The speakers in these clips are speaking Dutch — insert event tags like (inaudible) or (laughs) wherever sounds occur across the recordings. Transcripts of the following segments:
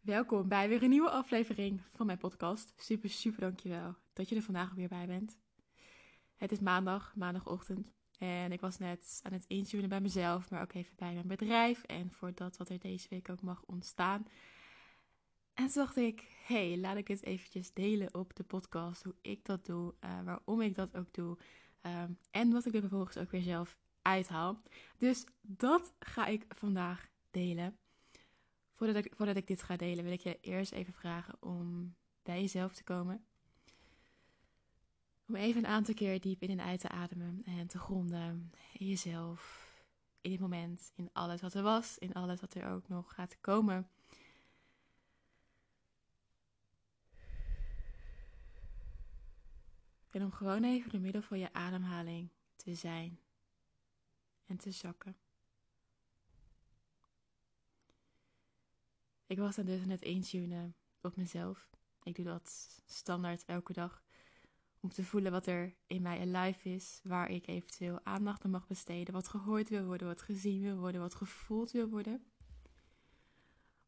Welkom bij weer een nieuwe aflevering van mijn podcast. Super, super dankjewel dat je er vandaag weer bij bent. Het is maandag, maandagochtend. En ik was net aan het intunen bij mezelf, maar ook even bij mijn bedrijf. En voor dat wat er deze week ook mag ontstaan. En toen dacht ik, hey, laat ik dit eventjes delen op de podcast. Hoe ik dat doe, uh, waarom ik dat ook doe. Um, en wat ik er vervolgens ook weer zelf uithaal. Dus dat ga ik vandaag delen. Voordat ik, voordat ik dit ga delen, wil ik je eerst even vragen om bij jezelf te komen. Om even een aantal keer diep in en uit te ademen en te gronden in jezelf, in dit moment, in alles wat er was, in alles wat er ook nog gaat komen. En om gewoon even door middel van je ademhaling te zijn en te zakken. Ik was dan dus aan het intunen op mezelf. Ik doe dat standaard elke dag. Om te voelen wat er in mij alive is. Waar ik eventueel aandacht aan mag besteden. Wat gehoord wil worden, wat gezien wil worden, wat gevoeld wil worden.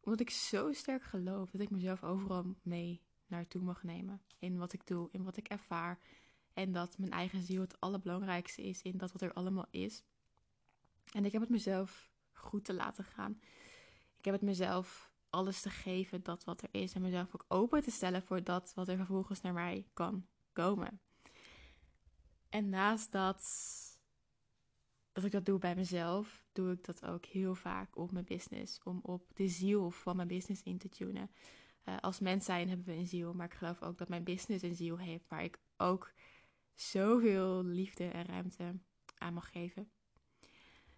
Omdat ik zo sterk geloof dat ik mezelf overal mee naartoe mag nemen. In wat ik doe, in wat ik ervaar. En dat mijn eigen ziel het allerbelangrijkste is in dat wat er allemaal is. En ik heb het mezelf goed te laten gaan. Ik heb het mezelf alles te geven dat wat er is. En mezelf ook open te stellen voor dat wat er vervolgens naar mij kan komen. En naast dat, dat ik dat doe bij mezelf, doe ik dat ook heel vaak op mijn business. Om op de ziel van mijn business in te tunen. Uh, als mens zijn hebben we een ziel, maar ik geloof ook dat mijn business een ziel heeft. Waar ik ook zoveel liefde en ruimte aan mag geven.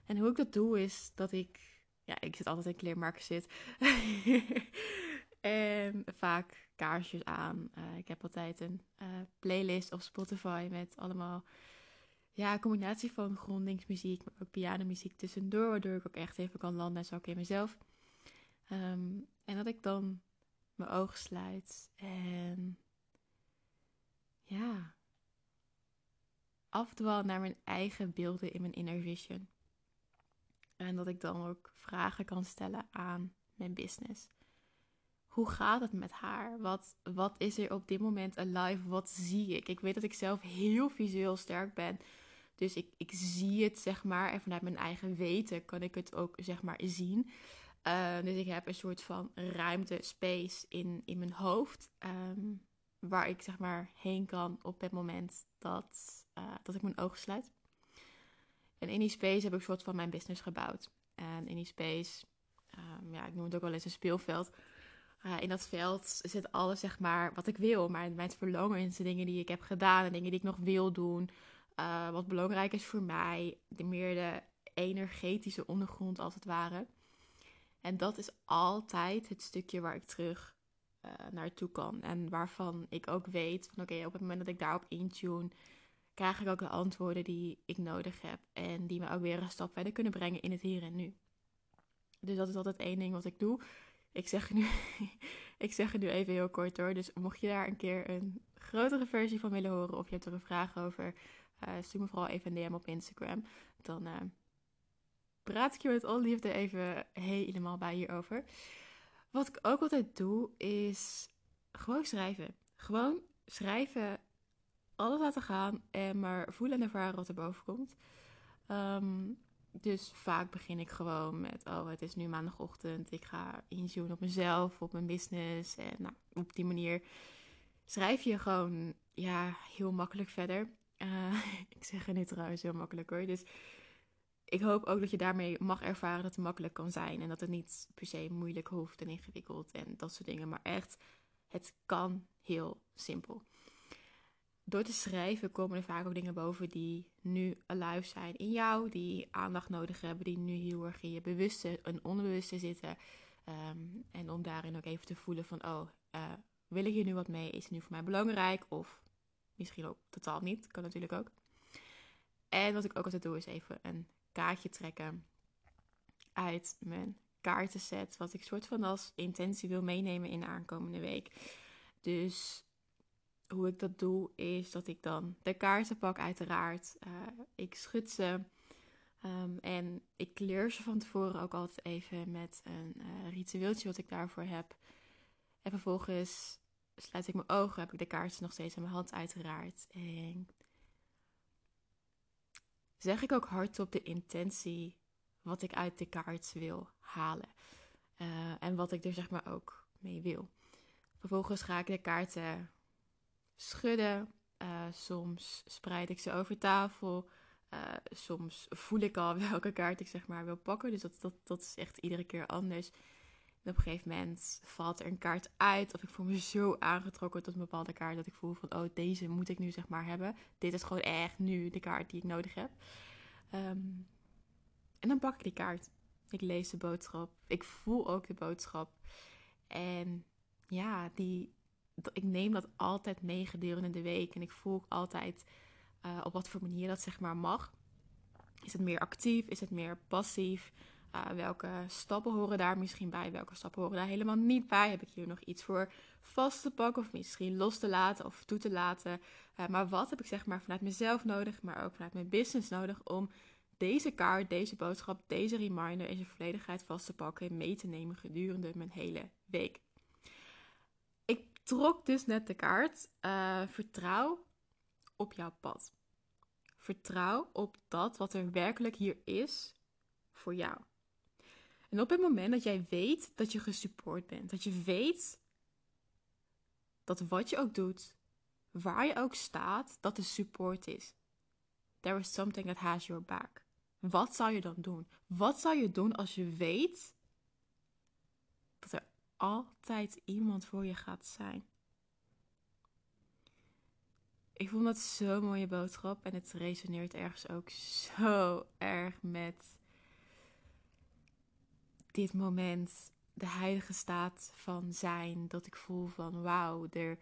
En hoe ik dat doe is dat ik ja, ik zit altijd in kleermarken zit. (laughs) en vaak kaarsjes aan. Uh, ik heb altijd een uh, playlist op Spotify met allemaal ja, een combinatie van grondingsmuziek, maar ook pianomuziek tussendoor, waardoor ik ook echt even kan landen en zo ook in mezelf. Um, en dat ik dan mijn ogen sluit en ja, afdwal naar mijn eigen beelden in mijn inner vision. En dat ik dan ook vragen kan stellen aan mijn business. Hoe gaat het met haar? Wat, wat is er op dit moment alive? Wat zie ik? Ik weet dat ik zelf heel visueel sterk ben. Dus ik, ik zie het, zeg maar. En vanuit mijn eigen weten kan ik het ook, zeg maar, zien. Uh, dus ik heb een soort van ruimte, space in, in mijn hoofd. Um, waar ik, zeg maar, heen kan op het moment dat, uh, dat ik mijn ogen sluit. En in die space heb ik een soort van mijn business gebouwd. En in die space, um, ja, ik noem het ook wel eens een speelveld. Uh, in dat veld zit alles, zeg maar, wat ik wil. Maar mijn verlangens, de dingen die ik heb gedaan en dingen die ik nog wil doen. Uh, wat belangrijk is voor mij. De meer de energetische ondergrond, als het ware. En dat is altijd het stukje waar ik terug uh, naartoe kan. En waarvan ik ook weet van oké, op het moment dat ik daarop intune krijg ik ook de antwoorden die ik nodig heb. En die me ook weer een stap verder kunnen brengen in het hier en nu. Dus dat is altijd één ding wat ik doe. Ik zeg, nu, (laughs) ik zeg het nu even heel kort hoor. Dus mocht je daar een keer een grotere versie van willen horen of je hebt er een vraag over, uh, stuur me vooral even een DM op Instagram. Dan uh, praat ik je met alle liefde even helemaal bij hierover. Wat ik ook altijd doe is gewoon schrijven. Gewoon schrijven alles laten gaan en maar voelen en ervaren wat er boven komt. Um, dus vaak begin ik gewoon met: Oh, het is nu maandagochtend. Ik ga inzoomen op mezelf, op mijn business. En nou, op die manier schrijf je gewoon ja, heel makkelijk verder. Uh, (laughs) ik zeg het nu trouwens heel makkelijk hoor. Dus ik hoop ook dat je daarmee mag ervaren dat het makkelijk kan zijn. En dat het niet per se moeilijk hoeft en ingewikkeld en dat soort dingen. Maar echt, het kan heel simpel door te schrijven komen er vaak ook dingen boven die nu alive zijn in jou, die aandacht nodig hebben, die nu heel erg in je bewuste en onbewuste zitten. Um, en om daarin ook even te voelen van, oh, uh, wil ik hier nu wat mee? Is het nu voor mij belangrijk? Of misschien ook totaal niet, kan natuurlijk ook. En wat ik ook altijd doe is even een kaartje trekken uit mijn kaartenset, wat ik soort van als intentie wil meenemen in de aankomende week. Dus hoe ik dat doe, is dat ik dan de kaarten pak, uiteraard. Uh, ik schud ze. Um, en ik kleur ze van tevoren ook altijd even met een uh, ritueeltje wat ik daarvoor heb. En vervolgens sluit ik mijn ogen, heb ik de kaarten nog steeds in mijn hand uiteraard. En zeg ik ook hardop de intentie wat ik uit de kaart wil halen. Uh, en wat ik er zeg maar ook mee wil. Vervolgens ga ik de kaarten schudden. Uh, soms spreid ik ze over tafel. Uh, soms voel ik al (laughs) welke kaart ik zeg maar wil pakken. Dus dat, dat, dat is echt iedere keer anders. En op een gegeven moment valt er een kaart uit. Of ik voel me zo aangetrokken tot een bepaalde kaart. Dat ik voel van, oh, deze moet ik nu zeg maar hebben. Dit is gewoon echt nu de kaart die ik nodig heb. Um, en dan pak ik die kaart. Ik lees de boodschap. Ik voel ook de boodschap. En ja, die, ik neem dat altijd mee gedurende de week. En ik voel altijd uh, op wat voor manier dat zeg maar mag. Is het meer actief? Is het meer passief? Uh, welke stappen horen daar misschien bij? Welke stappen horen daar helemaal niet bij? Heb ik hier nog iets voor vast te pakken of misschien los te laten of toe te laten? Uh, maar wat heb ik zeg maar vanuit mezelf nodig, maar ook vanuit mijn business nodig om deze kaart, deze boodschap, deze reminder in zijn volledigheid vast te pakken en mee te nemen gedurende mijn hele week? Trok dus net de kaart. Uh, vertrouw op jouw pad. Vertrouw op dat wat er werkelijk hier is voor jou. En op het moment dat jij weet dat je gesupport bent, dat je weet dat wat je ook doet, waar je ook staat, dat de support is. There is something that has your back. Wat zou je dan doen? Wat zou je doen als je weet dat er altijd iemand voor je gaat zijn? Ik vond dat zo'n mooie boodschap en het resoneert ergens ook zo erg met dit moment, de heilige staat van zijn, dat ik voel van wauw, er,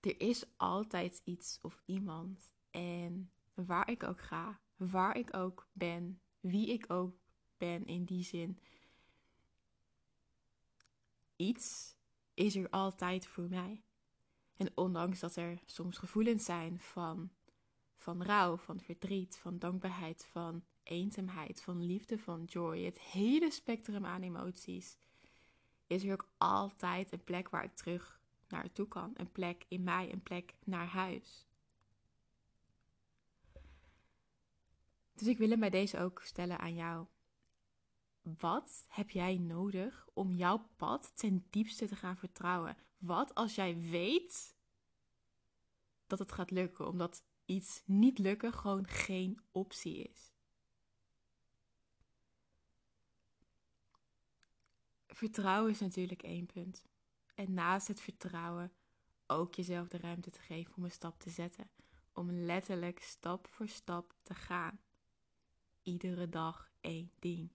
er is altijd iets of iemand. En waar ik ook ga, waar ik ook ben, wie ik ook ben in die zin, iets is er altijd voor mij. En ondanks dat er soms gevoelens zijn van, van rouw, van verdriet, van dankbaarheid, van eenzaamheid, van liefde, van joy, het hele spectrum aan emoties, is er ook altijd een plek waar ik terug naartoe kan. Een plek in mij, een plek naar huis. Dus ik wil hem bij deze ook stellen aan jou. Wat heb jij nodig om jouw pad ten diepste te gaan vertrouwen? Wat als jij weet dat het gaat lukken, omdat iets niet lukken gewoon geen optie is? Vertrouwen is natuurlijk één punt. En naast het vertrouwen ook jezelf de ruimte te geven om een stap te zetten. Om letterlijk stap voor stap te gaan. Iedere dag één ding.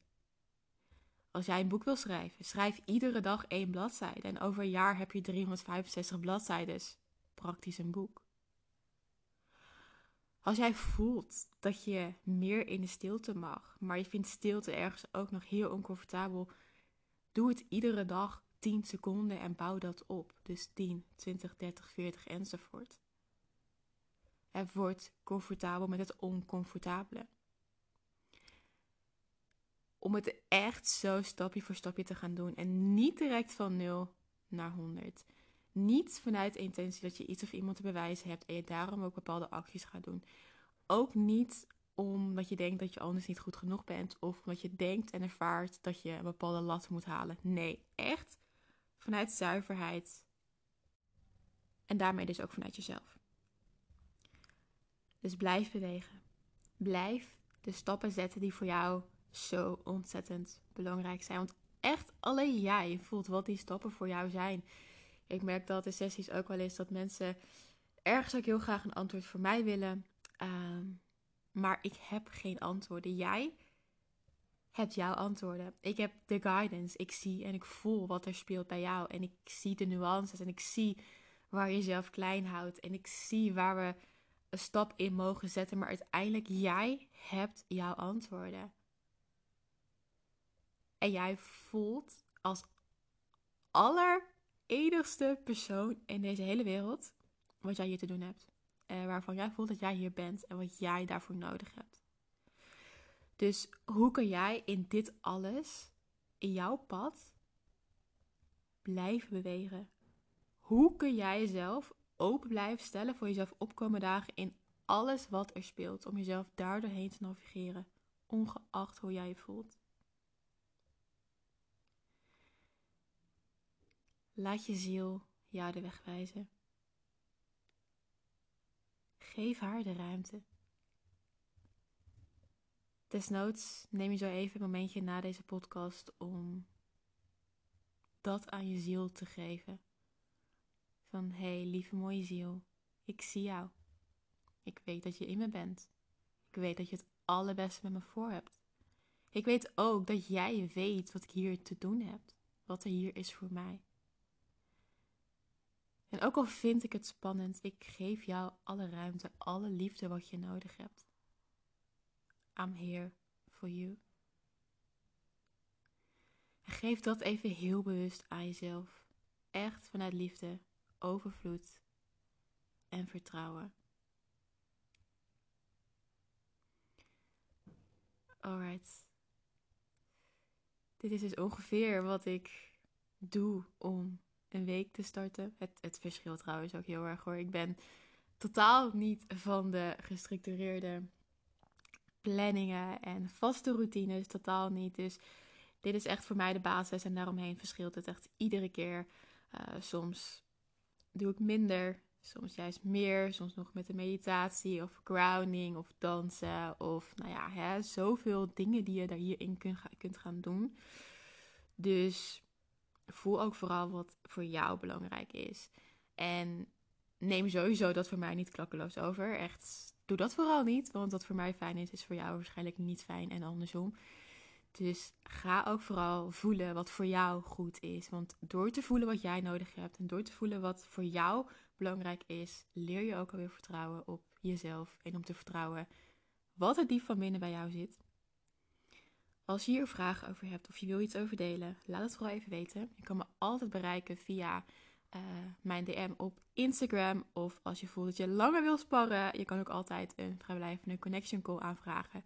Als jij een boek wil schrijven, schrijf iedere dag één bladzijde. En over een jaar heb je 365 bladzijden. Praktisch een boek. Als jij voelt dat je meer in de stilte mag, maar je vindt stilte ergens ook nog heel oncomfortabel, doe het iedere dag 10 seconden en bouw dat op. Dus 10, 20, 30, 40 enzovoort. En word comfortabel met het oncomfortabele om het echt zo stapje voor stapje te gaan doen. En niet direct van 0 naar 100. Niet vanuit de intentie dat je iets of iemand te bewijzen hebt en je daarom ook bepaalde acties gaat doen. Ook niet omdat je denkt dat je anders niet goed genoeg bent of omdat je denkt en ervaart dat je een bepaalde lat moet halen. Nee, echt vanuit zuiverheid. En daarmee dus ook vanuit jezelf. Dus blijf bewegen. Blijf de stappen zetten die voor jou zo ontzettend belangrijk zijn. Want echt alleen jij voelt wat die stappen voor jou zijn. Ik merk dat in sessies ook wel eens dat mensen ergens ook heel graag een antwoord voor mij willen. Ehm, maar ik heb geen antwoorden. Jij hebt jouw antwoorden. Ik heb de guidance. Ik zie en ik voel wat er speelt bij jou. En ik zie de nuances en ik zie waar je jezelf klein houdt. En ik zie waar we een stap in mogen zetten. Maar uiteindelijk, jij hebt jouw antwoorden. En jij voelt als allerenigste persoon in deze hele wereld wat jij hier te doen hebt. En waarvan jij voelt dat jij hier bent en wat jij daarvoor nodig hebt. Dus hoe kan jij in dit alles, in jouw pad, blijven bewegen? Hoe kun jij jezelf open blijven stellen voor jezelf opkomen dagen in alles wat er speelt, om jezelf daar doorheen te navigeren, ongeacht hoe jij je voelt? Laat je ziel jou de weg wijzen. Geef haar de ruimte. Desnoods neem je zo even een momentje na deze podcast om dat aan je ziel te geven. Van hé, hey, lieve mooie ziel, ik zie jou. Ik weet dat je in me bent. Ik weet dat je het allerbeste met me voor hebt. Ik weet ook dat jij weet wat ik hier te doen heb, wat er hier is voor mij. En ook al vind ik het spannend, ik geef jou alle ruimte, alle liefde wat je nodig hebt. I'm here for you. En geef dat even heel bewust aan jezelf. Echt vanuit liefde, overvloed en vertrouwen. Alright. Dit is dus ongeveer wat ik doe om een week te starten. Het, het verschilt trouwens ook heel erg hoor. Ik ben totaal niet van de gestructureerde planningen en vaste routines. Totaal niet. Dus dit is echt voor mij de basis en daaromheen verschilt het echt iedere keer. Uh, soms doe ik minder, soms juist meer. Soms nog met de meditatie of grounding of dansen. Of nou ja, hè, zoveel dingen die je daar hierin kunt, kunt gaan doen. Dus voel ook vooral wat voor jou belangrijk is. En neem sowieso dat voor mij niet klakkeloos over. Echt, doe dat vooral niet. Want wat voor mij fijn is, is voor jou waarschijnlijk niet fijn en andersom. Dus ga ook vooral voelen wat voor jou goed is. Want door te voelen wat jij nodig hebt en door te voelen wat voor jou belangrijk is, leer je ook alweer vertrouwen op jezelf. En om te vertrouwen wat er diep van binnen bij jou zit. Als je hier vragen over hebt of je wil iets over delen, laat het vooral even weten. Je kan me altijd bereiken via uh, mijn DM op Instagram. Of als je voelt dat je langer wil sparren, je kan ook altijd een vrijblijvende connection call aanvragen.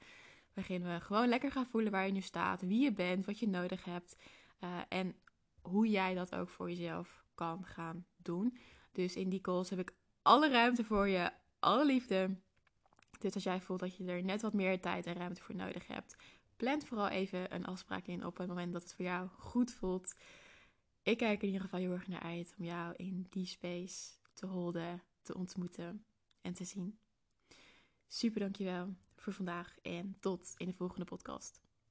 Waarin we gewoon lekker gaan voelen waar je nu staat, wie je bent, wat je nodig hebt. Uh, en hoe jij dat ook voor jezelf kan gaan doen. Dus in die calls heb ik alle ruimte voor je, alle liefde. Dus als jij voelt dat je er net wat meer tijd en ruimte voor nodig hebt, plan vooral even een afspraak in op het moment dat het voor jou goed voelt. Ik kijk in ieder geval heel erg naar uit om jou in die space te holden, te ontmoeten en te zien. Super dankjewel voor vandaag en tot in de volgende podcast.